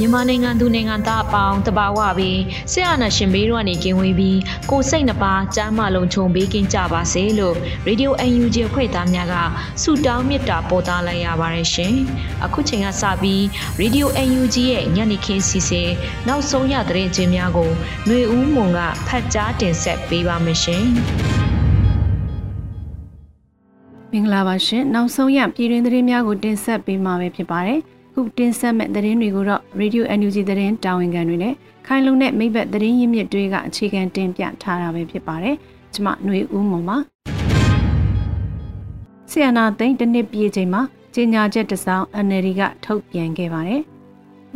မြန်မာနိုင်ငံသူနိုင်ငံသားအပေါင်းတဘာဝပြီးဆရာနာရှင်ဘေးတို့ကနေကင်းဝေးပြီးကိုစိတ်နှပါကျမ်းမာလုံးခြုံပေးကင်းကြပါစေလို့ Radio UNG ဖွဲ့သားများကဆုတောင်းမေတ္တာပို့သလိုက်ရပါတယ်ရှင်။အခုချိန်ကစပြီး Radio UNG ရဲ့ညနေခင်းစီစဉ်နောက်ဆုံးရသတင်းချင်းများကိုຫນွေဦးမွန်ကဖတ်ကြားတင်ဆက်ပေးပါမယ်ရှင်။မင်္ဂလာပါရှင်နောက်ဆုံးရပြည်တွင်းသတင်းများကိုတင်ဆက်ပေးမှာပဲဖြစ်ပါတယ် ခုတင်ဆက်မဲ့သတင်းတွေကိုတော့ Radio NUG သတင်းတာဝန်ခံတွေနဲ့ခိုင်လုံတဲ့မိဘသတင်းရင်းမြစ်တွေကအခြေခံတင်ပြထားတာပဲဖြစ်ပါတယ်ကျွန်မຫນွေဦးမုံပါဆီယနာသိန်းတစ်နှစ်ပြည့်ချိန်မှာကြေညာချက်တစ်စောင် NLD ကထုတ်ပြန်ခဲ့ပါတယ်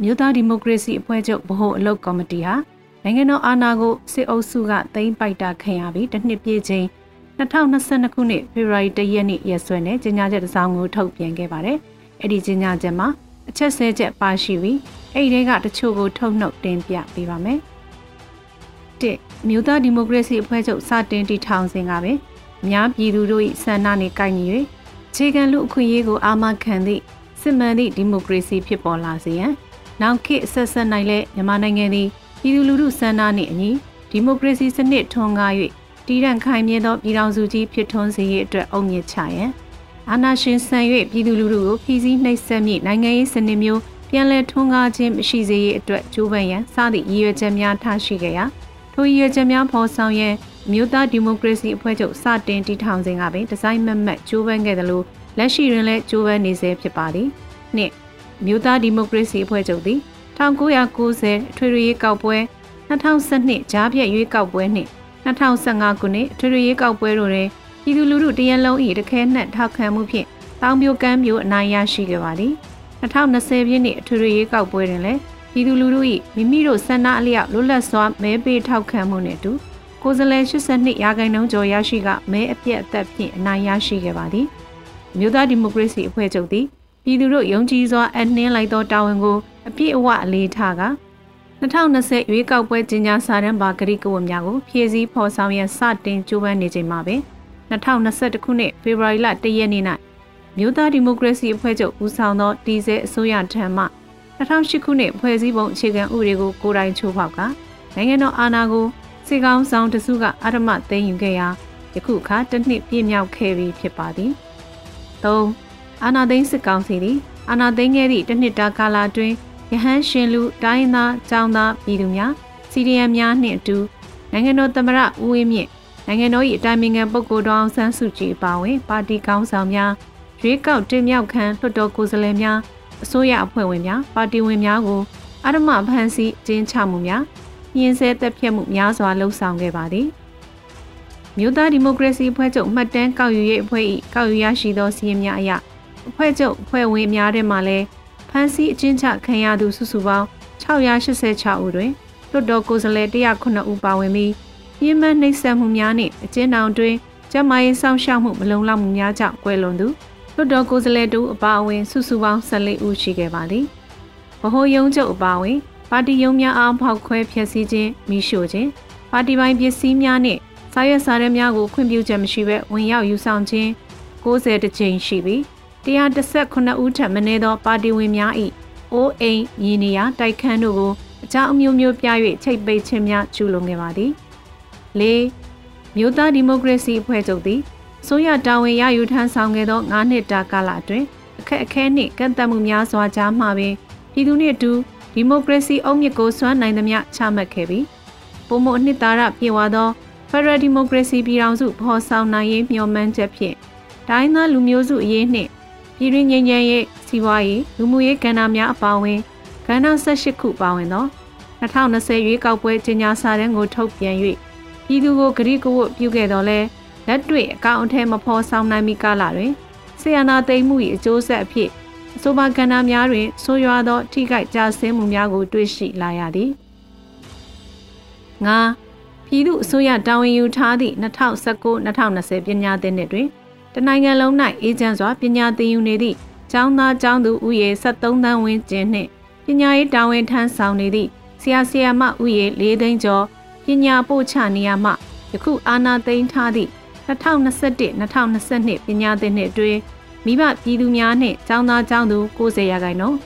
မြို့သားဒီမိုကရေစီအဖွဲ့ချုပ်ဗဟိုအလုပ်ကော်မတီဟာနိုင်ငံတော်အာဏာကိုစစ်အုပ်စုကသိမ်းပိုက်တာခံရပြီးတစ်နှစ်ပြည့်ချိန်2022ခုနှစ်ဖေဖော်ဝါရီလရက်နေ့ရက်စွဲနဲ့ကြေညာချက်တစ်စောင်ကိုထုတ်ပြန်ခဲ့ပါတယ်။အဲ့ဒီကြေညာချက်မှာ အချက်ဆဲချက်ပါရှိပြီးအဲ့ဒီကတချို့ကိုထုတ်နှုတ်တင်ပြပေးပါမယ်။၁မြို့သားဒီမိုကရေစီအဖွဲ့ချုပ်စတင်တည်ထောင်စဉ်ကပဲအများပြည်သူတို့၏ဆန္ဒနှင့်ကိုက်ညီ၍ခြေခံလူအခွင့်အရေးကိုအာမခံသည့်စစ်မှန်သည့်ဒီမိုကရေစီဖြစ်ပေါ်လာစေရန်နောက်ခေတ်ဆက်ဆက်နိုင်လဲမြန်မာနိုင်ငံသည်ပြည်သူလူထုဆန္ဒနှင့်အညီဒီမိုကရေစီစနစ်ထွန်းကား၍တည်ရန်ခိုင်မြဲသောပြည်ထောင်စုကြီးဖြစ်ထွန်းစေရအတွက်အုံမြင့်ချရန် အာဏာရှင်ဆန်၍ပြည်သူလူထုကိုဖီစည်းနှိပ်စက်မိနိုင်ငံရေးစနစ်မျိုးပြန်လည်ထွန်းကားခြင်းမရှိစေရေးအတွက်ကြိုးပမ်းရန်စသည့်ရည်ရွယ်ချက်များထားရှိခဲ့ရာထိုရည်ရွယ်ချက်များဖော်ဆောင်ရန်မြို့သားဒီမိုကရေစီအဖွဲ့ချုပ်စတင်တည်ထောင်စဉ်ကပင်ဒီဇိုင်းမတ်မတ်ကြိုးပမ်းခဲ့သလိုလက်ရှိတွင်လည်းကြိုးပမ်းနေဆဲဖြစ်ပါသည်။နှစ်မြို့သားဒီမိုကရေစီအဖွဲ့ချုပ်သည်1990အထွေထွေရွေးကောက်ပွဲ2012ကြားဖြတ်ရွေးကောက်ပွဲနှင့်2015ခုနှစ်အထွေထွေရွေးကောက်ပွဲတို့တွင် ပြည်သူလူထုတရန်လုံး၏တခဲနှက်ထောက်ခံမှုဖြင့်တောင်ပြိုကမ်းပြိုအနိုင်ရရှိခဲ့ပါသည်2020ပြည့်နှစ်အထွေထွေရွေးကောက်ပွဲတွင်လည်းပြည်သူလူထု၏မိမိတို့ဆန္ဒအလျောက်လွတ်လပ်စွာမဲပေးထောက်ခံမှုနှင့်အတူကိုယ်စားလှယ်82ရာခိုင်နှုန်းကျော်ရရှိကမဲအပြည့်အသက်ဖြင့်အနိုင်ရရှိခဲ့ပါသည်မြို့သားဒီမိုကရေစီအဖွဲ့ချုပ်သည်ပြည်သူတို့ယုံကြည်စွာအနှင်းလိုက်သောတာဝန်ကိုအပြည့်အဝအလေးထားက2020ရွေးကောက်ပွဲကျင်းပစာတမ်းပါဂရိကဝတ်များကိုဖြည့်ဆည်းဖော်ဆောင်ရန်စတင်ကြိုးပမ်းနေချိန်မှာပင် 2021ခုနှစ်ဖေဖော်ဝါရီလ1ရက်နေ့၌မြို့သားဒီမိုကရေစီအဖွဲ့ချုပ်ဦးဆောင်သောဒီဇယ်အစိုးရထံမှ2008ခုနှစ်ဖွဲ့စည်းပုံအခြေခံဥပဒေကိုကိုယ်တိုင်ချိုးဖောက်ကနိုင်ငံတော်အာဏာကိုစေကောင်းဆောင်တစုကအဓမ္မသိမ်းယူခဲ့ရာယခုအခါတစ်နှစ်ပြည့်မြောက်ခဲ့ပြီဖြစ်ပါသည်၃အာဏာသိမ်းစစ်ကောင်စီသည်အာဏာသိမ်းခဲ့သည့်တစ်နှစ်တာကာလအတွင်းရဟန်းရှင်လူတိုင်းသားចောင်းသားပြည်သူများစီရီယံများနှင့်အတူနိုင်ငံတော်သမ္မတဦးဝင်းမြင့် နိုင်ငံတော်၏အတိုင်ပင်ခံပုဂ္ဂိုလ်တော်အောင်ဆန်းစုကြည်အပါအဝင်ပါတီကောင်းဆောင်များရွေးကောက်တင်မြှောက်ခံလွှတ်တော်ကိုယ်စားလှယ်များအစိုးရအဖွဲ့ဝင်များပါတီဝင်များကိုအဓမ္မဖမ်းဆီးကျင်းချမှုများညှင်းဆဲတပ်ဖြတ်မှုများစွာလှုံ့ဆော်ခဲ့ပါသည်မြို့သားဒီမိုကရေစီအဖွဲ့ချုပ်မှတ်တမ်းကောက်ယူရေးအဖွဲ့၏ကောက်ယူရရှိသောစီးရင်များအရအဖွဲ့ချုပ်အဖွဲ့ဝင်များထဲမှလည်းဖမ်းဆီးအကျဉ်းချခံရသူစုစုပေါင်း686ဦးတွင်လွှတ်တော်ကိုယ်စားလှယ်109ဦးပါဝင်ပြီး ညှဉ်းပန်းနှိပ်စက်မှုများနှင့်အကျဉ်းထောင်တွင်ကျန်းမာရေးစောင့်ရှောက်မှုမလုံလောက်မှုများကြောင့်ကွယ်လွန်သူလွှတ်တော်ကိုယ်စားလှယ်တို့အပါအဝင်စုစုပေါင်း14ဦးရှိခဲ့ပါသည်။ဗဟိုရုံးချုပ်အပါအဝင်ပါတီရုံးများအားဖောက်ခွဲဖျက်ဆီးခြင်းမိရှို့ခြင်းပါတီပိုင်းပစ္စည်းများနှင့်စာရွက်စာတမ်းများကိုခွင့်ပြုချက်မရှိဘဲဝင်ရောက်ယူဆောင်ခြင်း90တကြိမ်ရှိပြီး119ဦးထပ်မင်းသောပါတီဝင်များ၏အိုးအိမ်မြေနေရာတိုက်ခန်းတို့ကိုအကြောင်းအမျိုးမျိုးပြ၍ချိတ်ပိတ်ခြင်းများကျူးလွန်ခဲ့ပါသည်။ ၄မြို့သားဒီမိုကရေစီအဖွဲ့ချုပ်သည်ဆိုရတာဝန်ရယူထမ်းဆောင်ခဲ့သော9နှစ်တာကာလအတွင်းအခက်အခဲနှင့်ကန့်သတ်မှုများစွာကြားမှာပင်ပြည်သူနှင့်အတူဒီမိုကရေစီအုံမြစ်ကိုစွမ်းနိုင်သမျှချမှတ်ခဲ့ပြီးပုံမအနှစ်သာရပြေဝသောဖရယ်ဒီမိုကရေစီပြည်ထောင်စုဖော်ဆောင်နိုင်ရေးမျှော်မှန်းချက်ဖြင့်တိုင်းသားလူမျိုးစုအရေးနှင့်ပြည်တွင်းငြိမ်းချမ်းရေးစီးပွားရေးလူမှုရေးကဏ္ဍများအပါအဝင်ကဏ္ဍ18ခုပါဝင်သော2020ရွေးကောက်ပွဲကြေညာစာတမ်းကိုထုတ်ပြန်၍ ပြည်သူကိုဂရိကဝတ်ပြုခဲ့တော်လဲလက်တွေ့အကောင့်အထည်မဖော်ဆောင်နိုင်မီကာလတွင်ဆီယနာသိမ့်မှု၏အကျိုးဆက်အဖြစ်အဆိုပါကဏ္ဍများတွင်ဆိုးရွားသောထိခိုက်ကြဆင်းမှုများကိုတွေ့ရှိလာရသည်ငါပြည်သူအစိုးရတာဝန်ယူထားသည့်2019-2020ပညာသင်နှစ်တွင်တနိုင်ငံလုံး၌အေဂျင့်စွာပညာသင်ယူနေသည့်ကျောင်းသားကျောင်းသူဦးရေ73သန်းဝန်းကျင်နှင့်ပညာရေးတာဝန်ထမ်းဆောင်နေသည့်ဆရာဆရာမဦးရေ၄သိန်းကျော် ပညာပို့ချနေရမှယခုအာနာသိန်းထားသည့်2021-2022ပညာသင်နှစ်အတွင်းမိဘပြည်သူများနှင့်ကျောင်းသားကျောင်းသူ90ရာခိုင်နှုန်း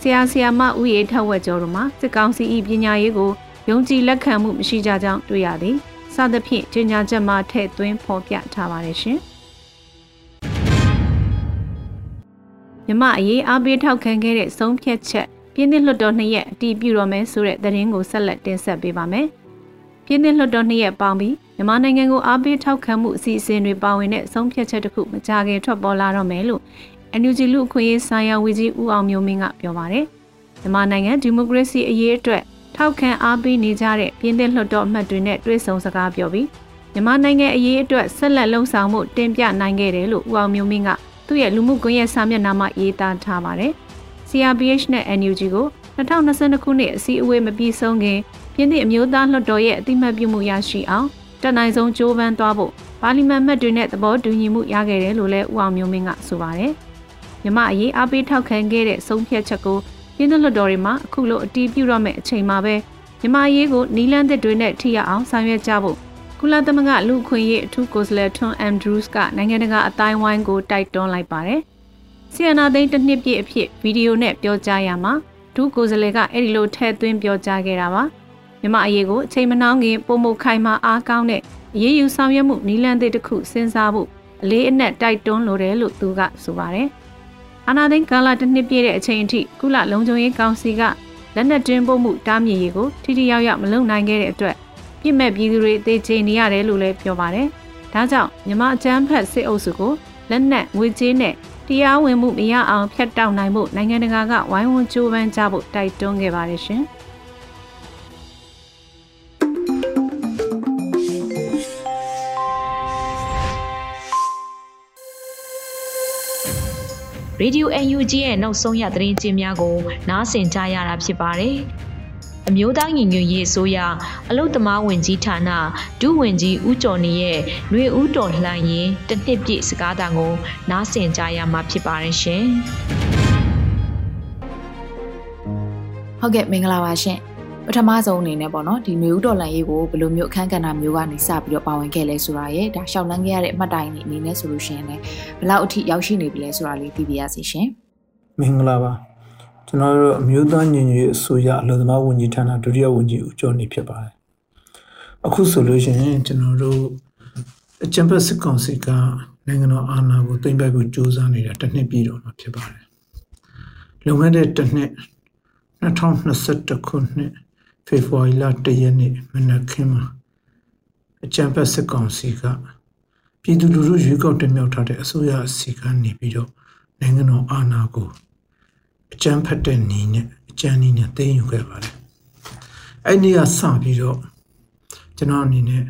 ဆရာဆရာမဦးရေထက်ဝက်ကျော်တို့မှာစစ်ကောင်စီ၏ပညာရေးကိုယုံကြည်လက်ခံမှုမရှိကြကြောင်းတွေ့ရသည်စသဖြင့်ကြေညာချက်မှာထည့်သွင်းဖော်ပြထားပါတယ်ရှင်မြမအရေးအားပေးထောက်ခံခဲ့တဲ့ဆုံးဖြတ်ချက်ပြင်းသစ်လွှတ်တော်နှစ်ရက်အတည်ပြုတော်မယ်ဆိုတဲ့သတင်းကိုဆက်လက်တင်ဆက်ပေးပါမယ် ပြင်းသစ်လွှတ်တော်နှစ်ရက်ပေါင်းပြီးမြန်မာနိုင်ငံကိုအားပေးထောက်ခံမှုအစီအစဉ်တွေပါဝင်တဲ့ဆုံးဖြတ်ချက်တစ်ခုမကြခင်ထွက်ပေါ်လာတော့မယ်လို့ NUG လူအခွင့်အရေးဆိုင်ရာဝန်ကြီးဦးအောင်မျိုးမင်းကပြောပါတယ်မြန်မာနိုင်ငံဒီမိုကရေစီအရေးအတွက်ထောက်ခံအားပေးနေကြတဲ့ပြည်သစ်လွှတ်တော်အမတ်တွေနဲ့တွေ့ဆုံစကားပြောပြီးမြန်မာနိုင်ငံအရေးအတွက်ဆက်လက်လှုံ့ဆော်မှုတင်ပြနိုင်ခဲ့တယ်လို့ဦးအောင်မျိုးမင်းကသူ့ရဲ့လူမှုကွန်ရက်စာမျက်နှာမှာရေးသားထားပါတယ်။ CRPH နဲ့ NUG ကို2022ခုနှစ်အစည်းအဝေးမပြီးဆုံးခင် ပြည်သစ်အမျိုးသားလွှတ်တော်ရဲ့အတိမတ်ပြုမှုရရှိအောင်တက်နိုင်ဆုံးကြိုးပမ်းသွားဖို့ပါလီမန်မှတ်တွေနဲ့သဘောတူညီမှုရခဲ့တယ်လို့လည်းဦးအောင်မျိုးမင်းကဆိုပါတယ်။မြမအရေးအားပေးထောက်ခံခဲ့တဲ့ဆုံးဖြတ်ချက်ကိုရင်းနှီးလွှတ်တော်တွေမှာအခုလိုအတီးပြုတော့မဲ့အချိန်မှာပဲမြမရေးကိုနီလန်းသစ်တွေနဲ့ထိရအောင်ဆောင်ရွက်ကြဖို့ကုလသမဂ္ဂလူ့အခွင့်အရေးအထူးကိုယ်စားလှယ်ထွန်းအန်ဒရူးစ်ကနိုင်ငံတကာအတိုင်းဝိုင်းကိုတိုက်တွန်းလိုက်ပါတယ်။ဆီယနာသိန်းတစ်နှစ်ပြည့်အဖြစ်ဗီဒီယိုနဲ့ပြောကြားရမှာဒုကိုယ်စားလှယ်ကအဲ့ဒီလိုထည့်သွင်းပြောကြားခဲ့တာပါ။ မြမအရေးကိုအချိန်မနှောင်းခင်ပုံမခိုင်မာအားကောင်းတဲ့အရေးယူဆောင်ရွက်မှုနီလန်းသစ်တစ်ခုစဉ်းစားဖို့အလေးအနက်တိုက်တွန်းလိုတယ်လို့သူကဆိုပါတယ်။အာနာသိန်းကာလတစ်နှစ်ပြည့်တဲ့အချိန်အထိကုလလုံခြုံရေးကောင်စီကလက်နက်တွင်းပို့မှုတားမြစ်ရေးကိုထိထိရောက်ရောက်မလုပ်နိုင်ခဲ့တဲ့အတွက်ပြစ်မဲ့ပြည်သူတွေအသေးချေနေရတယ်လို့လည်းပြောပါတယ်။ဒါကြောင့်မြမအကြမ်းဖက်စစ်အုပ်စုကိုလက်နက်ငွေကြေးနဲ့တရားဝင်မှုမရအောင်ဖျက်တောက်နိုင်ဖို့နိုင်ငံတကာကဝိုင်းဝန်းကြိုးပမ်းကြဖို့တိုက်တွန်းခဲ့ပါတယ်ရှင်။ Radio UNG ရဲ့နောက်ဆုံးရသတင်းကြေးများကို နားဆင်ကြရတာဖြစ်ပါတယ်။အမျိုးသားညီညွတ်ရေးအစိုးရအလုတ်သမားဝင်ကြီးဌာနဒုဝန်ကြီးဦးကျော်နေရဲ့ຫນွေဦးတော်လှန်ရင်တစ်နှစ်ပြည့်စကားသံကို နားဆင်ကြရမှာဖြစ်ပါတယ်ရှင်။ဟုတ်ကဲ့မင်္ဂလာပါရှင်။ ပထမဆုံးအနေနဲ့ပေါ့နော်ဒီမျိုးတော်လန်ရေးကိုဘယ်လိုမျိုးအခန်းကဏ္ဍမျိုးကနေစပြီးတော့ပါဝင်ခဲ့လဲဆိုတာရဲ့ဒါရှောက်လန်းခဲ့ရတဲ့အမှတ်တိုင်တွေအနေနဲ့ဆိုလို့ရှိရင်လည်းဘယ်လောက်အထိရောက်ရှိနေပြီလဲဆိုတာလေးသိပြရစီရှင်မင်္ဂလာပါကျွန်တော်တို့အမျိုးသားညီညွတ်ရေးအစိုးရအလို့သမားဝန်ကြီးဌာနဒုတိယဝန်ကြီးဦးကျော်နေဖြစ်ပါတယ်အခုဆိုလို့ရှိရင်ကျွန်တော်တို့အကြံဖက်စစ်ကောင်စီကနိုင်ငံတော်အာဏာကိုသိမ်းပိုက်ဖို့ကြိုးစားနေတာတစ်နှစ်ပြည့်တော့မှာဖြစ်ပါတယ်လွန်ခဲ့တဲ့တစ်နှစ်2021ခုနှစ် ဖေဖော်ဝါရီလ၁ရက်နေ့မနက်ခင်းမှာအကြံဖက်စစ်ကောင်စီကပြည်သူလူထုရွေးကောက်တင်မြှောက်ထားတဲ့အစိုးရအစီကနေပြီးတော့နိုင်ငံတော်အာဏာကိုအကြံဖက်တဲ့နေနဲ့အကြံနည်းနဲ့သိမ်းယူခဲ့ပါတယ်။အဲ့ဒီကစပြီးတော့ကျွန်တော်အနေနဲ့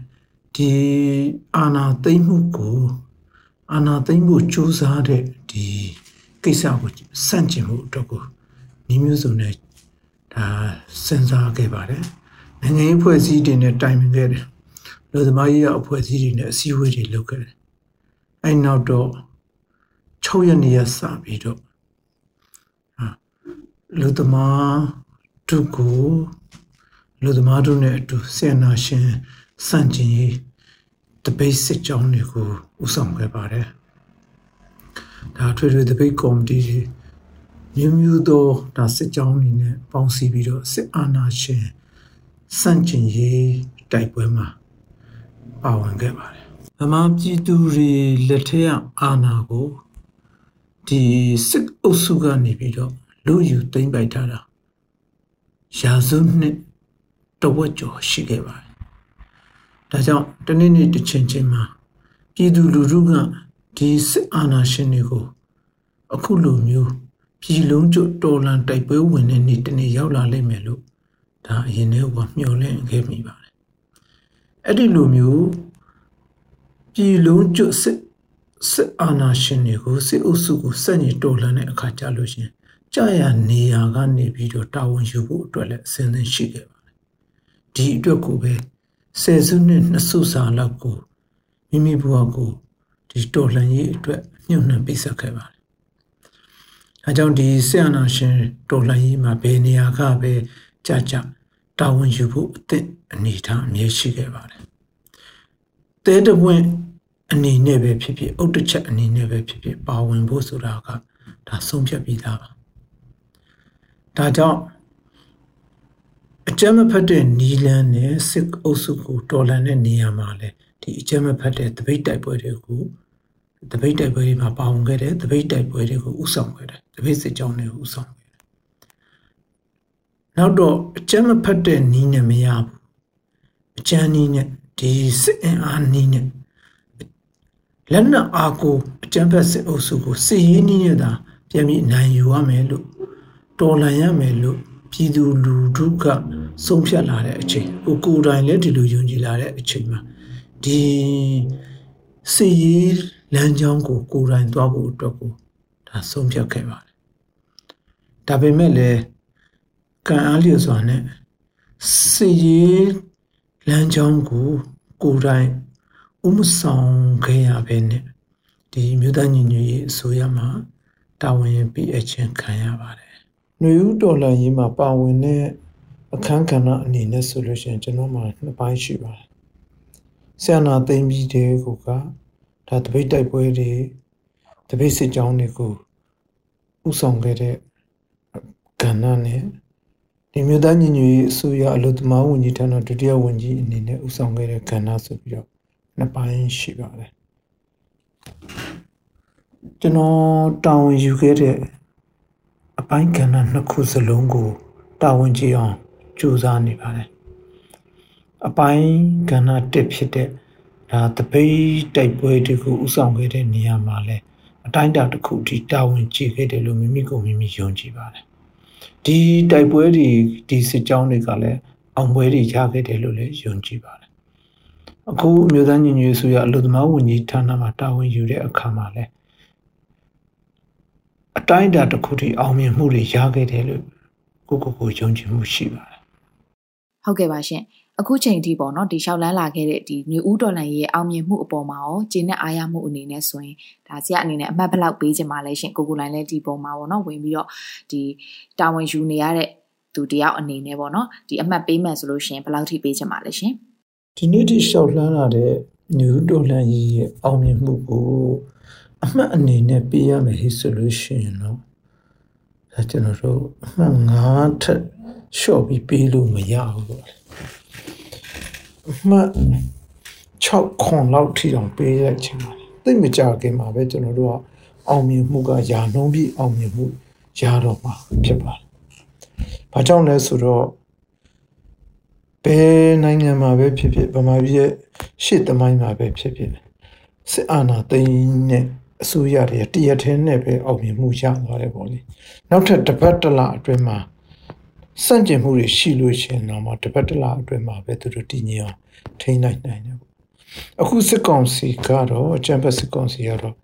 ဒီအာဏာသိမ်းမှုကိုအာဏာသိမ်းမှုစ조사တဲ့ဒီကိစ္စကိုစန့်ကျင်မှုအတွက်ကိုညီမျိုးစုံနဲ့ ဒါစဉ်းစားခဲ့ပါတယ်နိုင်ငံရေးဖွဲ့စည်းတွေနဲ့တိုင်ပင်ခဲ့တယ်လူသမားရေးအဖွဲ့အစည်းတွေနဲ့အစည်းအဝေးတွေလုပ်ခဲ့တယ်အဲ့နောက်တော့6ရက်နေ့ရစပြီးတော့လူသမားတို့ကိုလူသမားတို့နဲ့အတူစေနာရှင်စန့်ကျင်ရေးတပိတ်စစ်ကြောင်းတွေကိုဥဆောင်ခဲ့ပါတယ်ဒါထွေထွေတပိတ်ကော်မတီ တွေမျိုးမျိုးသောဒါစစ်ကြောင်းအနေနဲ့ပေါင်းစည်းပြီးတော့စစ်အာဏာရှင်စန့်ကျင်ရေးတိုက်ပွဲမှာပါဝင်ခဲ့ပါတယ်။ဗမာပြည်သူတွေလက်ထက်အာဏာကိုဒီစစ်အုပ်စုကနေပြီးတော့လူယူသိမ့်ပိုက်ထားတာရာစုနှစ်တဝက်ကျော်ရှိခဲ့ပါတယ်။ဒါကြောင့်တနေ့နေ့တစ်ချိန်ချင်းမှာပြည်သူလူထုကဒီစစ်အာဏာရှင်တွေကိုအခုလိုမျိုး ပြည်လုံးကျွတ်တော်လန်တိုက်ပွဲဝင်တဲ့နေ့တနေ့ရောက်လာလိမ့်မယ်လို့ဒါအရင်ကမျှော်လင့်ခဲ့မိပါတယ်။အဲ့ဒီလိုမျိုးပြည်လုံးကျွတ်စစ်စစ်အာဏာရှင်တွေကိုစစ်အုပ်စုကိုစက်ညစ်တော်လှန်တဲ့အခါကြလို့ရှင်ကြာရနေရာကနေပြီးတော့တာဝန်ယူဖို့အတွက်လည်းအစဉ်သင်ရှိခဲ့ပါတယ်။ဒီအတွက်ကိုပဲဆယ်စုနှစ်နှစ်စုစာလောက်ကိုမိမိဘဝကိုဒီတော်လှန်ရေးအတွက်ညှို့နှံပေးဆက်ခဲ့ပါတယ်။ အဲကြောင့်ဒီစစ်အာဏာရှင်တော်လှန်ရေးမှာဘယ်နေရာကပဲကြာကြာတာဝန်ယူဖို့အသင့်အနေထားအမြဲရှိခဲ့ပါတယ်။တဲတပွင့်အနေနဲ့ပဲဖြစ်ဖြစ်အုတ်တစ်ချက်အနေနဲ့ပဲဖြစ်ဖြစ်ပါဝင်ဖို့ဆိုတာကဒါဆုံးဖြတ်ပြီးသားပါဒါကြောင့်အကြမ်းမဖက်တဲ့နီလန်းနဲ့စစ်အုပ်စုကိုတော်လှန်တဲ့နေရာမှာလေဒီအကြမ်းမဖက်တဲ့တပိတ်တိုက်ပွဲတွေကိုတပိတ်တိုက်ပွဲတွေမှာပါဝင်ခဲ့တဲ့တပိတ်တိုက်ပွဲတွေကိုဥဆောင်ခဲ့တယ် တပိတ်စစ်ကြောင်းတွေကိုဥဆောင်ခဲ့တယ်နောက်တော့အကြမ်းမဖက်တဲ့နီးနဲ့မရဘူးအကြမ်းနီးနဲ့ဒီစစ်အင်အားနီးနဲ့လက်နက်အားကိုအကြမ်းဖက်စစ်အုပ်စုကိုစစ်ရေးနည်းနဲ့သာပြန်ပြီးနိုင်ယူရမယ်လို့တော်လှန်ရမယ်လို့ပြည်သူလူထုကဆုံးဖြတ်လာတဲ့အချိန်ကိုကိုယ်တိုင်လည်းဒီလိုယုံကြည်လာတဲ့အချိန်မှာဒီစစ်ရေးလမ်းကြောင်းကိုကိုယ်တိုင်သွားဖို့အတွက်ကိုဒါဆုံးဖြတ်ခဲ့ပါတယ် ဒါပေမဲ့လည်းကံအားလျော်စွာနဲ့စစ်ရေးလမ်းကြောင်းကိုကိုယ်တိုင်ဥမဆောင်ခဲ့ရပဲနဲ့ဒီမြို့သားညီညွတ်ရေးအစိုးရမှာတာဝန်ပေးအပ်ခြင်းခံရပါတယ်။နှွေဦးတော်လှန်ရေးမှာပါဝင်တဲ့အခန်းကဏ္ဍအနေနဲ့ဆိုလို့ရှိရင်ကျွန်တော်မှာနှစ်ပိုင်းရှိပါတယ်။ဆရာနာသိမ့်ပြီးတဲ့ကိုကဒါတပိတ်တိုက်ပွဲတွေတပိတ်စစ်ကြောင်းတွေကိုဥဆောင်ခဲ့တဲ့ ကဏ္ဍနဲ့ဒီမြို့သားညီညွတ်ရေးအစိုးရအလို့သမားဝန်ကြီးဌာနဒုတိယဝန်ကြီးအနေနဲ့ဥဆောင်ခဲ့တဲ့ကဏ္ဍဆိုပြီးတော့နှစ်ပိုင်းရှိပါတယ်ကျွန်တော်တာဝန်ယူခဲ့တဲ့အပိုင်းကဏ္ဍနှစ်ခုစလုံးကိုတာဝန်ကြည့်အောင်ကြိုးစားနေပါတယ်အပိုင်းကဏ္ဍတစ်ဖြစ်တဲ့ဒါတပိတ်တိုက်ပွဲတွေကိုဥဆောင်ခဲ့တဲ့နေရာမှာလဲအတိုင်းတာတစ်ခုဒီတာဝန်ကြည့်ခဲ့တယ်လို့မိမိကိုမိမိယုံကြည်ပါတယ် ဒီတိုက်ပွဲတွေဒီစစ်ကြောင်းတွေကလည်းအောင်ပွဲတွေရခဲ့တယ်လို့လည်းယုံကြည်ပါတယ်အခုအမျိုးသားညီညွတ်ရေးဆိုရအလို့သမားဝန်ကြီးဌာနမှာတာဝန်ယူတဲ့အခါမှာလဲအတိုင်းအတာတစ်ခုထိအောင်မြင်မှုတွေရခဲ့တယ်လို့ကိုကိုကိုယုံကြည်မှုရှိပါတယ်ဟုတ်ကဲ့ပါရှင် အခုချိန်ထိပေါ့နော်ဒီလျှောက်လန်းလာခဲ့တဲ့ဒီ new ဦးဒေါ်လာရဲ့အောင်မြင်မှုအပေါ်မှာရောဂျင်းနဲ့အားရမှုအနေနဲ့ဆိုရင်ဒါဆရာအနေနဲ့အမှတ်ဘလောက်ပေးချင်ပါလဲရှင်ကိုကိုလိုင်းလည်းဒီပုံမှာပေါ့နော်ဝင်ပြီးတော့ဒီတာဝန်ယူနေရတဲ့သူတယောက်အနေနဲ့ပေါ့နော်ဒီအမှတ်ပေးမှန်ဆိုလို့ရှင်ဘယ်လောက်ထိပေးချင်ပါလဲရှင်ဒီနေ့ထိရှောက်လှမ်းလာတဲ့ new ဒေါ်လာရဲ့အောင်မြင်မှုကိုအမှတ်အနေနဲ့ပေးရမယ်ဟိဆိုလို့ရှိရင်တော့ဒါကျွန်တော်တို့အမှတ်9ထက်လျှော့ပြီးပေးလို့မရဘူးပေါ့အ မှတ်6ခွန်လောက်ထိအောင်ပေးရချင်ပါတယ်သိမကြခင်မှာပဲကျွန်တော်တို့ကအောင်မြင်မှုကယာနှုံးပြီးအောင်မြင်မှုရတော့မှာဖြစ်ပါတယ်။ဘာကြောင့်လဲဆိုတော့ဘယ်နိုင်ငံမှာပဲဖြစ်ဖြစ်ဗမာပြည်ရဲ့ရှေ့သမိုင်းမှာပဲဖြစ်ဖြစ်စစ်အာဏာသိမ်းတဲ့အစိုးရတွေတရက်ထဲနဲ့ပဲအောင်မြင်မှုရသွားတယ်ပေါ့လေနောက်ထပ်တစ်ပတ်တစ်လအတွင်းမှာ စန့်ကျင်မှုတွေရှိလို့ရှိရင်တော့မှတစ်ပတ်တစ်လအတွင်းမှာပဲသူတို့တည်ငြိမ်အောင်ထိန်းနိုင်နိုင်တယ်ပေါ့အခုစစ်ကောင်စီကတော့အကြံဖက်စစ်ကောင်စီကတော့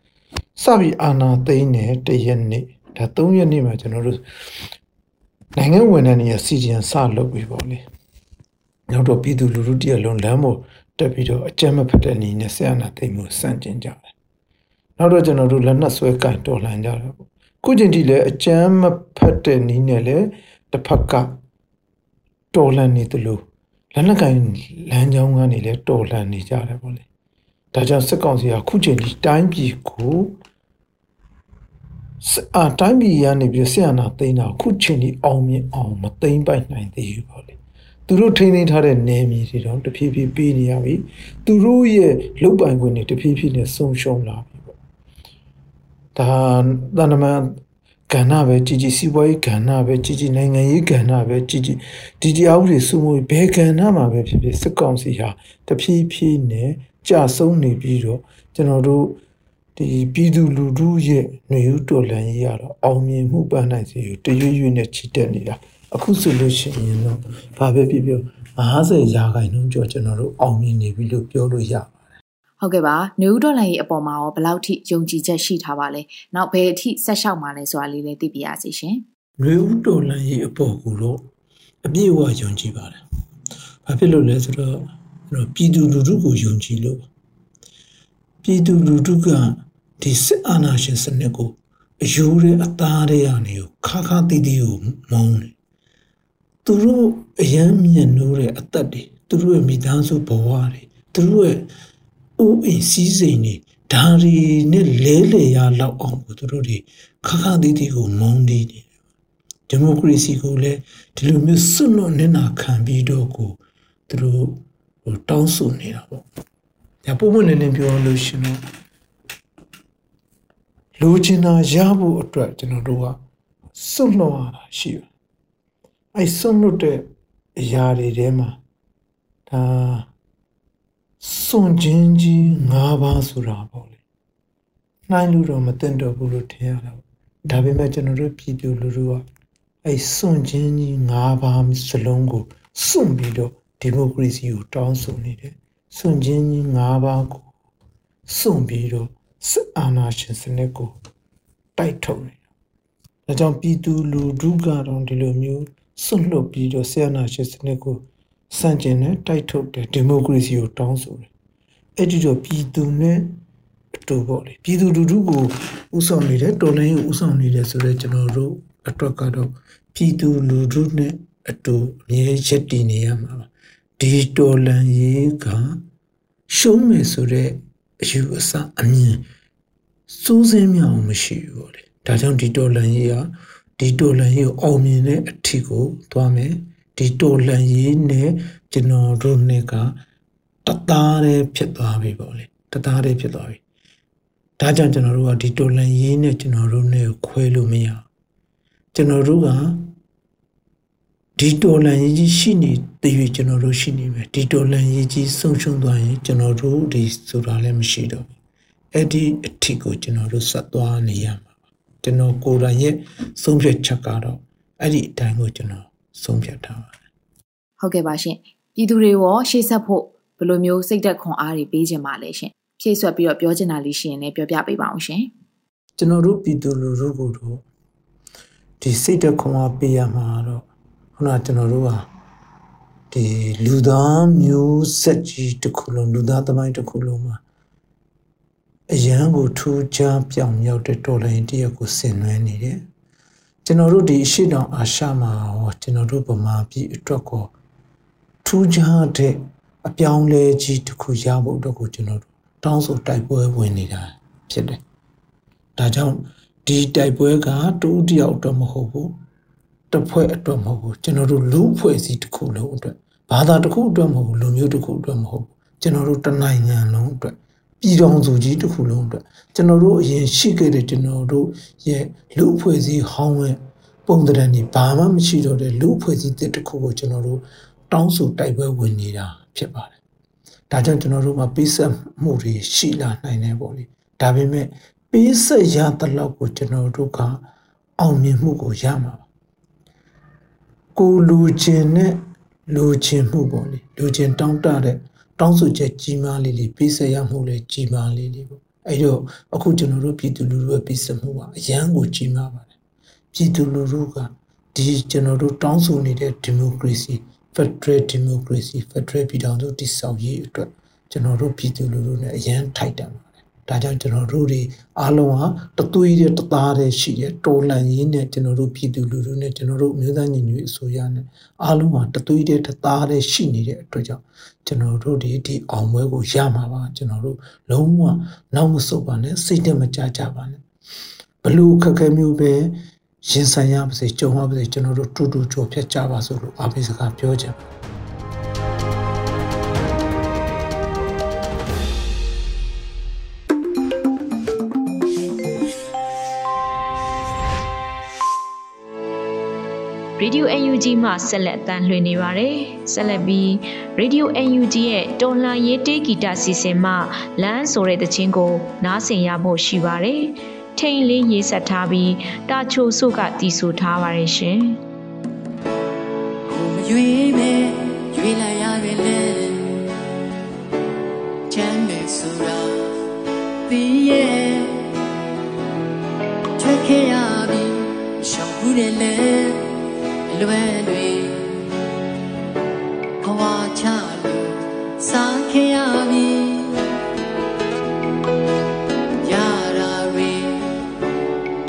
စပြီးအာဏာသိမ်းတဲ့တရက်နေ့ဒါ3ရက်နေ့မှာကျွန်တော်တို့နိုင်ငံဝန်ထမ်းတွေရစီဂျန်စလုပ်ပြီးပေါ့လေနောက်တော့ပြည်သူလူထုတရလုံးလမ်းပေါ်တက်ပြီးတော့အကြမ်းမဖက်တဲ့အနေနဲ့ဆရာနာသိမ်းမှုစန့်ကျင်ကြတယ်နောက်တော့ကျွန်တော်တို့လက်နက်ဆွဲကင်တော်လှန်ကြတယ်ပေါ့ခုချိန်ထိလည်းအကြမ်းမဖက်တဲ့နည်းနဲ့လည်း တစ်ဖက်ကတော်လှန်နေသလိုလက်နက်ကင်လမ်းကြောင်းကနေလည်းတော်လှန်နေကြတယ်ပေါ့လေဒါကြောင့်စစ်ကောင်စီကခုချိန်ထိတိုင်းပြည်ကိုအာတိုင်းပြည်ရနေပြီးဆရာနာသိမ်းတာခုချိန်ထိအောင်မြင်အောင်မသိမ်းပိုက်နိုင်သေးဘူးပေါ့လေသူတို့ထိန်းသိမ်းထားတဲ့နယ်မြေတွေတော့တဖြည်းဖြည်းပေးနေရပြီသူတို့ရဲ့လုတ်ပိုင်ခွင့်တွေတဖြည်းဖြည်းနဲ့ဆုံးရှုံးလာပြီပေါ့ဒါတဏ္ဍမ ကဏ္ဍပဲကြည်ကြည်စီးပွားရေးကဏ္ဍပဲကြည်ကြည်နိုင်ငံရေးကဏ္ဍပဲကြည်ကြည်ဒီဒီအောက်တွေစုမှုဘယ်ကဏ္ဍမှာပဲဖြစ်ဖြစ်စစ်ကောင်စီဟာတဖြည်းဖြည်းနဲ့ကြာဆုံးနေပြီးတော့ကျွန်တော်တို့ဒီပြည်သူလူထုရဲ့ຫນွေဦးတော်လှန်ရေးရတော့အောင်မြင်မှုပန်းနိုင်စီကိုတရွေ့ရွေ့နဲ့ချီတက်နေတာအခုဆိုလို့ရှိရင်တော့ဘာပဲဖြစ်ဖြစ်50ရာခိုင်နှုန်းကျော်ကျွန်တော်တို့အောင်မြင်နေပြီလို့ပြောလို့ရပါတယ် ဟုတ်ကဲ့ပါနေဦးဒေါ်လာရေးအပေါ်မှာရောဘယ်လောက်ထိယုံကြည်ချက်ရှိထားပါလဲနောက်ဘယ်အထိဆက်လျှောက်မှာလဲဆိုတာလေးလည်းသိပြရစီရှင်နှွေဦးတော်လှန်ရေးအပေါ်ကိုတော့အပြည့်အဝယုံကြည်ပါတယ်ဘာဖြစ်လို့လဲဆိုတော့ပြည်သူလူထုကိုယုံကြည်လို့ပြည်သူလူထုကဒီစစ်အာဏာရှင်စနစ်ကိုအယူတဲ့အသားတွေကနေကိုခါခါတီးတီးကိုမုန်းတယ်သူတို့အယမ်းမြင့်နိုးတဲ့အသက်တွေသူတို့ရဲ့မိသားစုဘဝတွေသူတို့ရဲ့ အိုးအိမ်စည်းစိမ်တွေဒါရီနဲ့လဲလေရလောက်အောင်ကိုသူတို့တွေခါခါတီးတီးကိုမုန်းနေတယ်ဒီမိုကရေစီကိုလည်းဒီလိုမျိုးစွန့်လွတ်နေတာခံပြီးတော့ကိုသူတို့ဟိုတောင်းဆိုနေတာပေါ့ဒါပုံမှန်လည်းပြောလို့ရှင်တော့လိုချင်တာရဖို့အတွက်ကျွန်တော်တို့ကစွန့်လွတ်ရတာရှိတယ်အဲစွန့်လွတ်တဲ့အရာတွေထဲမှာဒါ စွန့်ခြင်းကြီး၅ပါးဆိုတာပေါ့လေနှိုင်းလို့တော့မသိတော့ဘူးလို့ထင်ရတာဒါပေမဲ့ကျွန်တော်တို့ပြည်သူလူထုကအဲစွန့်ခြင်းကြီး၅ပါးစလုံးကိုစွန့်ပြီးတော့ဒီမိုကရေစီကိုတောင်းဆိုနေတယ်စွန့်ခြင်းကြီး၅ပါးကိုစွန့်ပြီးတော့စစ်အာဏာရှင်စနစ်ကိုတိုက်ထုတ်နေတာ။ဒါကြောင့်ပြည်သူလူထုကတော့ဒီလိုမျိုးစွန့်လွတ်ပြီးတော့ဆရာနာရှင်စနစ်ကို စန့်ကျင်တဲ့တိုက်ထုတ်တဲ့ဒီမိုကရေစီကိုတောင်းဆိုတယ်။အဲ့ဒီတော့ပြည်သူနဲ့အတူပေါ့လေပြည်သူလူထုကိုဥဆောင်နေတဲ့တော်လိုင်းကိုဥဆောင်နေတယ်ဆိုတော့ကျွန်တော်တို့အတွက်ကတော့ပြည်သူလူထုနဲ့အတူအမြဲရက်တည်နေရမှာပါဒီတော်လန်ရေးကရှုံးမယ်ဆိုတဲ့အယူအဆအမြင်စိုးစင်းမြောင်မရှိဘူးပေါ့လေဒါကြောင့်ဒီတော်လန်ရေးကဒီတော်လန်ရေးကိုအောင်မြင်တဲ့အထီကိုသွားမယ် ဒီတော်လန်ရေးနဲ့ကျွန်တော်တို့နှစ်ကတသားတည်းဖြစ်သွားပြီပေါ့လေတသားတည်းဖြစ်သွားပြီဒါကြောင့်ကျွန်တော်တို့ကဒီတော်လန်ရေးနဲ့ကျွန်တော်တို့နဲ့ခွဲလို့မရကျွန်တော်တို့ကဒီတော်လန်ရေးကြီးရှိနေတည်၍ကျွန်တော်တို့ရှိနေမယ်ဒီတော်လန်ရေးကြီးဆုံးရှုံးသွားရင်ကျွန်တော်တို့ဒီဆိုတာလည်းမရှိတော့ဘူးအဲ့ဒီအထစ်ကိုကျွန်တော်တို့ဆက်သွားနေရမှာပါကျွန်တော်ကိုယ်တိုင်ရဲ့ဆုံးဖြတ်ချက်ကတော့အဲ့ဒီအတိုင်းကိုကျွန်တော် ဆုံးဖြတ်ထားပါတယ်ဟုတ်ကဲ့ပါရှင်ပြည်သူတွေရောရှေ့ဆက်ဖို့ဘယ်လိုမျိုးစိတ်သက်ခွန်အားတွေပေးခြင်းပါလဲရှင်ဖြည့်ဆွက်ပြီးတော့ပြောချင်တာလေးရှိရင်လည်းပြောပြပေးပါအောင်ရှင်ကျွန်တော်တို့ပြည်သူလူထုကိုတော့ဒီစိတ်သက်ခွန်အားပေးရမှာတော့ခုနကျွန်တော်တို့ဟာဒီလူသားမျိုးဆက်ကြီးတစ်ခုလုံးလူသားသမိုင်းတစ်ခုလုံးမှာအရန်ကိုထူးခြားပြောင်မြောက်တဲ့တော်လိုင်းတရက်ကိုဆင်နွှဲနေတယ် ကျွန်တော်တို့ဒီအရှိတောင်အာရှမှာရောကျွန်တော်တို့ဗမာပြည်အတွက်ကိုထူးခြားတဲ့အပြောင်းလဲကြီးတစ်ခုရဖို့အတွက်ကိုကျွန်တော်တို့တောင်းဆိုတိုက်ပွဲဝင်နေတာဖြစ်တယ်ဒါကြောင့်ဒီတိုက်ပွဲကတူးတယောက်အတွက်မဟုတ်ဘူးတစ်ဖွဲ့အတွက်မဟုတ်ဘူးကျွန်တော်တို့လူဖွဲ့စည်းတစ်ခုလုံးအတွက်ဘာသာတစ်ခုအတွက်မဟုတ်ဘူးလူမျိုးတစ်ခုအတွက်မဟုတ်ဘူးကျွန်တော်တို့တနိုင်ငံလုံးအတွက် ပြည်တော်စုကြီးတစ်ခုလုံးအတွက်ကျွန်တော်တို့အရင်ရှိခဲ့တဲ့ကျွန်တော်တို့ရဲ့လူဖွဲ့စည်းဟောင်းရဲ့ပုံသဏ္ဍာန်นี่ဘာမှမရှိတော့တဲ့လူဖွဲ့စည်းတစ်ခုကိုကျွန်တော်တို့တောင်းဆိုတိုက်ပွဲဝင်နေတာဖြစ်ပါတယ်ဒါကြောင့်ကျွန်တော်တို့မှာပေးဆက်မှုတွေရှိလာနိုင်တယ်ပေါ့လေဒါပေမဲ့ပေးဆက်ရတဲ့လောက်ကိုကျွန်တော်တို့ကအောင်မြင်မှုကိုရမှာပါကိုလူချင်းနဲ့လူချင်းမှုပေါ့လေလူချင်းတောင်းတတဲ့ တောင်းဆိုချက်ကြီးမားလေးလေးပေးဆက်ရမှုလေးကြီးမားလေးလေးပေါ့အဲ့တော့အခုကျွန်တော်တို့ပြည်သူလူထုရဲ့ပေးဆက်မှုကအရန်ကိုကြီးမားပါတယ်ပြည်သူလူထုကဒီကျွန်တော်တို့တောင်းဆိုနေတဲ့ဒီမိုကရေစီ Federal Democracy Federal ပြည်ထောင်စုတည်ဆောက်ရေးအတွက်ကျွန်တော်တို့ပြည်သူလူထုနဲ့အရန်ထိုက်တန် ဒါကြောင့်ကျွန်တော်တို့တွေအားလုံးဟာတသွေးတဲ့တသားတဲ့ရှိတဲ့တော်လန်ရင်းနဲ့ကျွန်တော်တို့ပြည်သူလူထုနဲ့ကျွန်တော်တို့မျိုးသားညီညွတ်အစိုးရနဲ့အားလုံးဟာတသွေးတဲ့တသားတဲ့ရှိနေတဲ့အတွက်ကြောင့်ကျွန်တော်တို့ဒီဒီအောင်ပွဲကိုရမှာပါကျွန်တော်တို့လုံးဝနောက်မဆုတ်ပါနဲ့စိတ်တက်မကြကြပါနဲ့ဘလို့ခက်ခဲမျိုးပဲရင်ဆိုင်ရပါစေကြုံရပါစေကျွန်တော်တို့တူတူကြော်ဖြတ်ကြပါစို့လို့အားပေးစကားပြောချင်ပါတယ် Radio UNG မှဆက်လက်တမ်းလွှင့်နေပါတယ်။ဆက်လက်ပြီး Radio UNG ရဲ့တော်လှန်ရေးတေးဂီတစီစဉ်မှလမ်းဆိုတဲ့တခြင်းကို နားဆင်ရဖို့ရှိပါတယ်။ထိန်လေးရေးဆက်ထားပြီးတာချိုစုကတီးဆိုထားပါတယ်ရှင်။ကိုမရွေးမဲ့ရွေးလိုက်ရတယ်လေ။ချမ်းမဲ့ဆိုတာသိရဲ့ထွက်ခဲ့ရပြီရှောင်ဘူးတယ်လေ လွယ်တွေဘဝချလို့စားခဲ့ရပြီရတာတွေ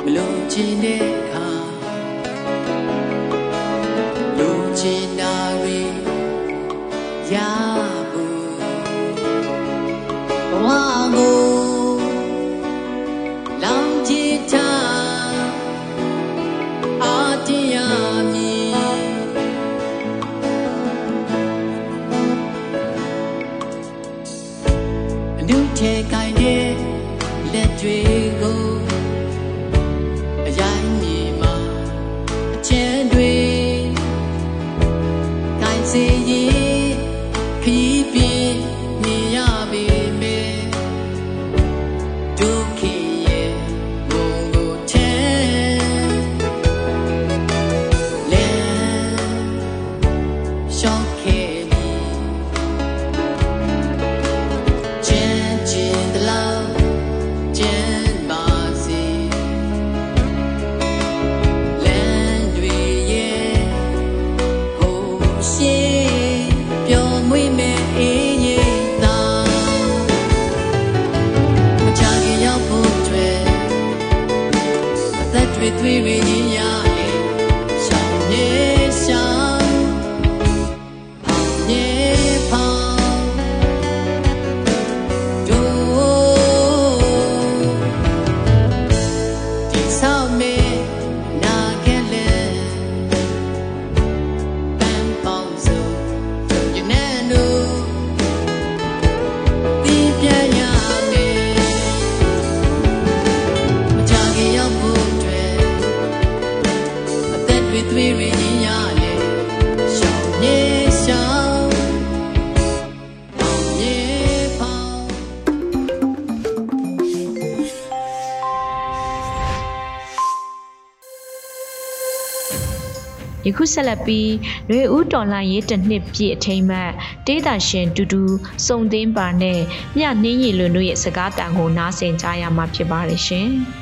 မလုံးချင်တဲ့ ယခုဆက်လက်ပြီးရွေဦးတော်လှန်ရေးတစ်နှစ်ပြည့်အထိမ်းအမှတ်တေးတာရှင်တူတူစုံသင်းပါနဲ့မြနှင်းရည်လွန်တို့ရဲ့စကားတန်ကိုနားဆင်ကြရမှာဖြစ်ပါတယ်ရှင်။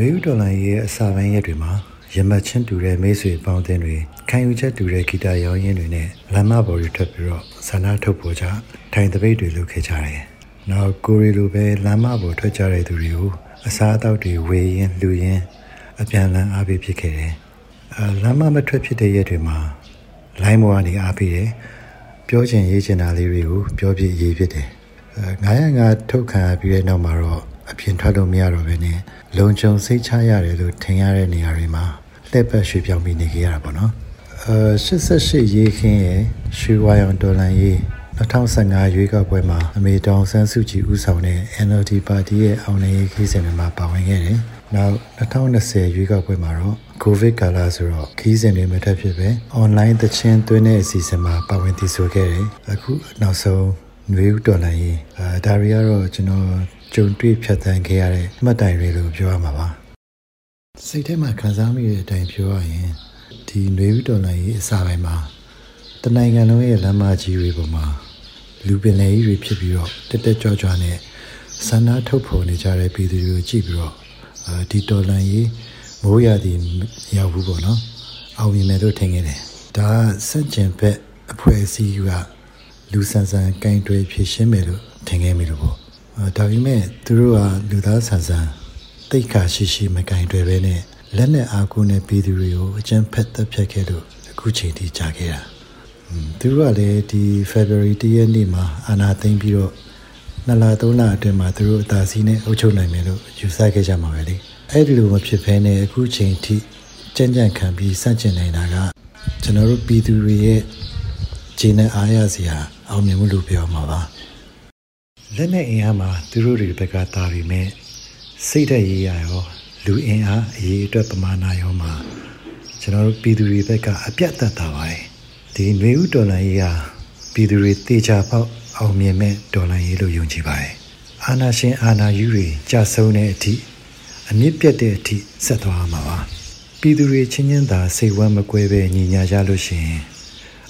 ရွေဦးတော်လှန်ရေးရဲ့အစာပိုင်းရက်တွေမှာရမတ်ချင်းတူတဲ့မိတ်ဆွေပေါင်းတင်တွေခံယူချက်တူတဲ့ဂီတရောင်းရင်းတွေနဲ့လမ်းမပေါ်တွေထွက်ပြီးတော့ဆန္ဒထုတ်ပေါ်ကြထိုင်တပိတ်တွေလုပ်ခဲ့ကြတယ်။နောက်ကိုရီလိုပဲလမ်းမပေါ်ထွက်ကြတဲ့သူတွေကိုအစားအသောက်တွေဝေရင်လှူရင်အပြန်လန်းအားပေးဖြစ်ခဲ့တယ်။အလမ်းမမထွက်ဖြစ်တဲ့ရက်တွေမှာလိုင်းမောကနေအားပေးတယ်။ပြောချင်ရေးချင်တာလေးတွေကိုပြောပြရေးဖြစ်တယ်။အဲ905ထုတ်ခံပြီးတဲ့နောက်မှာတော့ အပြင်ထွက်လို့မရတော့ဘဲနဲ့လုံခြုံစိတ်ချရတယ်လို့ထင်ရတဲ့နေရာတွေမှာလှည့်ပတ်ရွှေ့ပြောင်းပြီးနေခဲ့ရတာပေါ့နော်။အဲ88ရေးခင်းရဲ့ရွှေဝါရောင်ဒေါ်လာရေး2015ရွေးကောက်ပွဲမှာအမေတောင်ဆန်းစုကြည်ဦးဆောင်တဲ့ NLD ပါတီရဲ့အောင်နိုင်ရေးခီးစဉ်တွေမှာပါဝင်ခဲ့တယ်။နောက်2020ရွေးကောက်ပွဲမှာတော့ကိုဗစ်ကာလဆိုတော့ခီးစဉ်တွေမထက်ဖြစ်ပဲ online သချင်းသွင်းတဲ့အစီအစဉ်မှာပါဝင်တည်ဆိုခဲ့တယ်။အခုနောက်ဆုံးຫນွေဦးတော်လှန်ရေးအဲဒါတွေကတော့ကျွန်တော် ကြုံတွေ့ဖြတ်သန်းခဲ့ရတဲ့မှတ်တိုင်တွေလို့ပြောရမှာပါ။စိတ်ထဲမှာခံစားမိတဲ့အတိုင်းပြောရရင်ဒီຫນွေဦးတော်လှန်ရေးအစာပိုင်းမှာတနိုင်ငံလုံးရဲ့လမ်းမကြီးတွေပေါ်မှာလူပင်လယ်ကြီးတွေဖြစ်ပြီးတော့တက်တက်ကြွကြွနဲ့ဆန္ဒထုတ်ဖော်နေကြတဲ့ပြည်သူတွေကိုကြည့်ပြီးတော့ဒီတော်လန်ရေးမိုးရသည်ရောက်ဘူးပေါ့နော်အောင်မြင်မယ်လို့ထင်ခဲ့တယ်ဒါကစက်ကျင်ဘက်အဖွဲ့အစည်းကလူဆန်ဆန်ကင်တွေဖြည့်ရှင်းမယ်လို့ထင်ခဲ့မိလို့ပေါ့ ဒါပေမဲ့သူတို့ကလူသားဆန်ဆန်တိတ်ခါရှိရှိမကင်တွေပဲနဲ့လက်နဲ့အာကိုနဲ့ပြည်သူတွေကိုအကျဉ်းဖက်သက်ဖြတ်ခဲ့လို့အခုချိန်ထိကြာခဲ့တာသူတို့ကလည်းဒီ February 1ရက်နေ့မှာအာဏာသိမ်းပြီးတော့နှစ်လသုံးလအတွင်းမှာသူတို့အသာစီးနဲ့အုပ်ချုပ်နိုင်မယ်လို့ယူဆခဲ့ကြမှာပဲလေအဲ့ဒီလိုမဖြစ်ဘဲနဲ့အခုချိန်ထိကြံ့ကြံ့ခံပြီးစန့်ကျင်နေတာကကျွန်တော်တို့ပြည်သူတွေရဲ့ခြေနဲ့အားရစရာအောင်မြင်မှုလို့ပြောမှာပါ လက်နဲ့အင်အားမှာသူတို့တွေဘက်ကတာပြီးမဲ့စိတ်ဓာတ်ရေးရရောလူအင်အားအရေးအတွက်ပမာဏရောမှာကျွန်တော်တို့ပြည်သူတွေဘက်ကအပြတ်သက်သာပါတယ်ဒီຫນွေဥဒေါ်လာရေးဟာပြည်သူတွေတေချာပေါက်အောင်မြင်မဲ့ဒေါ်လာရေးလို့ယုံကြည်ပါတယ်အာနာရှင်အာနာယူတွေကြာဆုံးတဲ့အထိအမြင့်ပြတ်တဲ့အထိဆက်သွားမှာပါပြည်သူတွေချင်းချင်းသာစိတ်ဝမ်းမကွဲပဲညီညာကြလို့ရှိရင်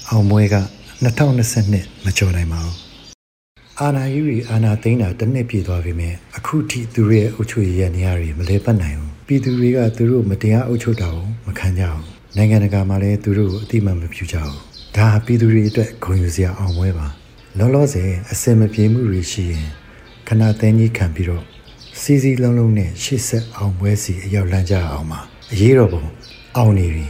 အောင်မွဲက2022မကျော်နိုင်ပါဘူး အာနာယူရီအာနာသိန်းတာတစ်နှစ်ပြည့်သွားပြီမြဲအခုထိသူတို့ရဲ့အုပ်ချုပ်ရေးရနေရာတွေမလဲပတ်နိုင်ဘူးပြည်သူတွေကသူတို့မတရားအုပ်ချုပ်တာကိုမခံကြဘူးနိုင်ငံတကာမှာလည်းသူတို့ကိုအတိမတ်မပြုကြဘူးဒါပြည်သူတွေအတွက်ဂုဏ်ယူစရာအောင်ပွဲပါလောလောဆယ်အစင်မပြေမှုတွေရှိရင်ခဏသိန်းကြီးခံပြီးတော့စီစီလုံးလုံးနဲ့ရှေ့ဆက်အောင်ပွဲစီအရောက်လန်းကြအောင်ပါအရေးတော်ပုံအောင်နေပြီ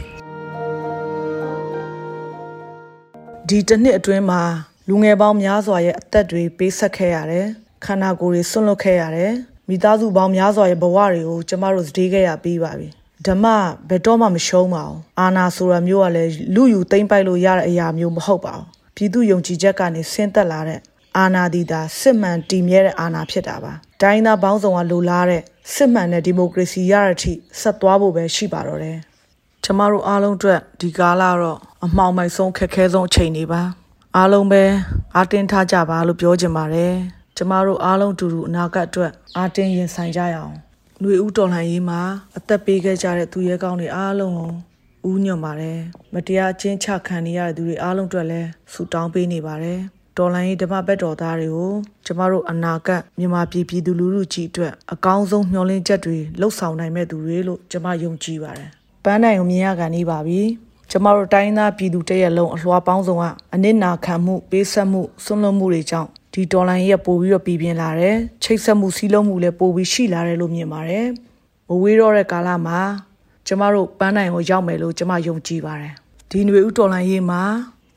ဒီတစ်နှစ်အတွင်းမှာ လူငယ်ပေါင်းများစွာရဲ့အသက်တွေပေးဆက်ခဲ့ရတယ်ခန္ဓာကိုယ်တွေဆွန့်လွတ်ခဲ့ရတယ်မိသားစုပေါင်းများစွာရဲ့ဘဝတွေကိုကျမတို့စတေးခဲ့ရပြီးပါပြီဓမ္မဘယ်တော့မှမရှုံးပါဘူးအာနာဆိုတာမျိုးကလည်းလူယူသိမ့်ပိုက်လို့ရတဲ့အရာမျိုးမဟုတ်ပါဘူးပြည်သူယုံကြည်ချက်ကနေဆင်းသက်လာတဲ့အာနာဒီတာစစ်မှန်တည်မြဲတဲ့အာနာဖြစ်တာပါတိုင်းသားပေါင်းစုံကလိုလားတဲ့စစ်မှန်တဲ့ဒီမိုကရေစီရတဲ့အထိဆက်သွားဖို့ပဲရှိပါတော့တယ်ကျမတို့အားလုံးအတွက်ဒီကာလတော့အမှောင်မိုက်ဆုံးခက်ခဲဆုံးအချိန်တွေပါ အားလုံးပဲအားတင်းထားကြပါလို့ပြောချင်ပါတယ်ကျမတို့အားလုံးတူတူအနာဂတ်အတွက်အားတင်းရင်ဆိုင်ကြရအောင်ຫນွေဦးတော်လှန်ရေးမှာအသက်ပေးခဲ့ကြတဲ့သူရဲကောင်းတွေအားလုံးကိုဦးညွတ်ပါတယ်မတရားအချင်းချခံနေရတဲ့သူတွေအားလုံးအတွက်လည်းဆူတောင်းပေးနေပါတယ်တော်လိုင်းဓမ္မဘက်တော်သားတွေကိုကျမတို့အနာဂတ်မြန်မာပြည်ပြည်သူလူထုကြီးအတွက်အကောင်းဆုံးမျှော်လင့်ချက်တွေလှုပ်ဆောင်နိုင်မဲ့သူတွေလို့ကျမယုံကြည်ပါတယ်။ပန်းနိုင်ကိုမြင်ရကန်နေပါပြီ။ ကျမတို့တိုင်းသားပြည်သူတရက်လုံးအလွှာပေါင်းစုံကအနစ်နာခံမှုပေးဆက်မှုဆွန့်လွတ်မှုတွေကြောင့်ဒီဒေါ်လာရဲ့ပို့ပြီးတော့ပြည်ပြင်းလာတယ်။ချိတ်ဆက်မှုစီးလုံးမှုလည်းပို့ပြီးရှိလာတယ်လို့မြင်ပါတယ်။မဝေးတော့တဲ့ကာလမှာကျမတို့ပန်းနိုင်ကိုရောက်မယ်လို့ကျမယုံကြည်ပါတယ်။ဒီຫນွေဦးဒေါ်လာရေးမှာ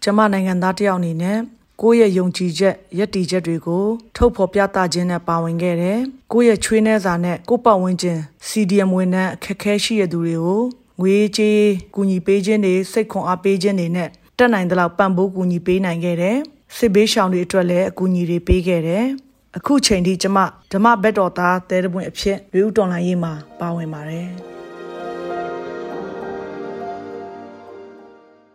ကျမနိုင်ငံသားတယောက်အနေနဲ့ကိုယ့်ရဲ့ယုံကြည်ချက်ယက်တီချက်တွေကိုထုတ်ဖော်ပြသခြင်းနဲ့ပါဝင်ခဲ့တယ်။ကိုယ့်ရဲ့ချွေးနှဲစာနဲ့ကိုယ့်ပတ်ဝန်းကျင် CDM ဝန်ထမ်းအခက်အခဲရှိတဲ့သူတွေကို ငွေကြေးကူညီပေးခြင်းတွေစိတ်ခွန်အားပေးခြင်းတွေနဲ့တက်နိုင်တဲ့လောက်ပံ့ပိုးကူညီပေးနိုင်ခဲ့တယ်။စစ်ဘေးရှောင်တွေအတွက်လည်းအကူအညီတွေပေးခဲ့တယ်။အခုချိန်ထိကျမဓမ္မဘက်တော်သားတဲတပွင့်အဖြစ်လူဦးတော်လိုင်းရေးမှာပါဝင်ပါတယ်။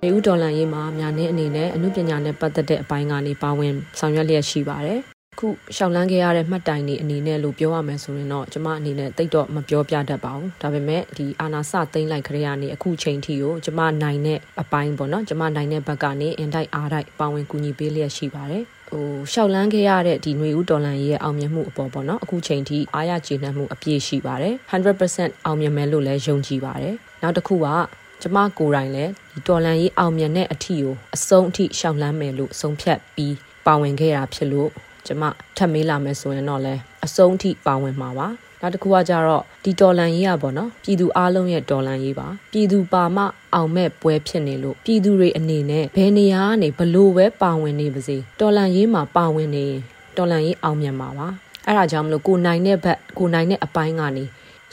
နေဦးဒေါ်လာရေးမှာများနေအနေနဲ့အမှုပညာနဲ့ပတ်သက်တဲ့အပိုင်းကနေပါဝင်ဆောင်ရွက်လျက်ရှိပါတယ်။ ခုရှောက်လန်းခဲ့ရတဲ့မှတ်တိုင်တွေအနေနဲ့လို့ပြောရမယ်ဆိုရင်တော့ကျမအနေနဲ့တိတ်တော့မပြောပြတတ်ပါဘူး။ဒါပေမဲ့ဒီအာနာစသိမ့်လိုက်ခရရနေအခုချိန်ထိကိုကျမနိုင်တဲ့အပိုင်းပေါ့နော်။ကျမနိုင်တဲ့ဘက်ကနေအင်တိုက်အားတိုက်ပါဝင်ကူညီပေးလျက်ရှိပါတယ်။ဟိုရှောက်လန်းခဲ့ရတဲ့ဒီຫນွေဦးဒေါ်လာရဲ့အောင်မြင်မှုအပေါ်ပေါ့နော်အခုချိန်ထိအားရကျေနပ်မှုအပြည့်ရှိပါတယ်100%အောင်မြင်မယ်လို့လည်းယုံကြည်ပါတယ်နောက်တစ်ခုကကျမကိုယ်တိုင်လည်းဒီတော်လန်ရေးအောင်မြင်တဲ့အထီကိုအဆုံးအထိရှောင်လန်းမယ်လို့ဆုံးဖြတ်ပြီးပါဝင်ခဲ့တာဖြစ်လို့ ကျမထပ်မေးလာမယ်ဆိုရင်တော့လည်းအဆုံးအထိပါဝင်မှာပါနောက်တစ်ခုကကြတော့ဒီတော်လန်ရေးอ่ะပေါ့နော်ပြည်သူအားလုံးရဲ့တော်လန်ရေးပါပြည်သူပါမအောင်မဲ့ပွဲဖြစ်နေလို့ပြည်သူတွေအနေနဲ့ဘယ်နေရာကနေဘလို့ပဲပါဝင်နေပါစေတော်လန်ရေးမှာပါဝင်နေတော်လန်ရေးအောင်မြင်မှာပါအဲ့ဒါကြောင့်မလို့ကိုနိုင်တဲ့ဘက်ကိုနိုင်တဲ့အပိုင်းကနေ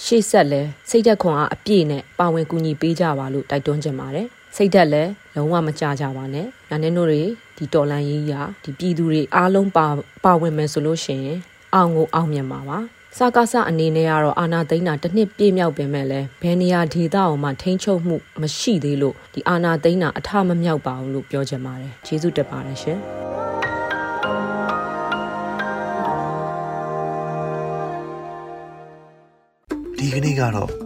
ရှေ့ဆက်လဲစိတ်သက်ခွန်အားအပြည့်နဲ့ပါဝင်ကူညီပေးကြပါလို့တိုက်တွန်းချင်ပါတယ် စိတ်သက်လည်းလုံးဝမကြကြပါနဲ့နာနေတို့တွေဒီတော်လန်ရေးရာဒီပြည်သူတွေအားလုံးပါပါဝင်မယ်ဆိုလို့ရှိရင်အောင်ကိုအောင်မြင်ပါပါစကားစအနေနဲ့ကတော့အာနာသိန်းတာတစ်နှစ်ပြည့်မြောက်ပင်မဲ့လဲဘယ်နေရာဒေသအောင်မှထိန်းချုပ်မှုမရှိသေးလို့ဒီအာနာသိန်းတာအထမမြောက်ပါဘူးလို့ပြောချင်ပါတယ်ကျေးဇူးတင်ပါတယ်ရှင်ဒီကနေ့ကတော့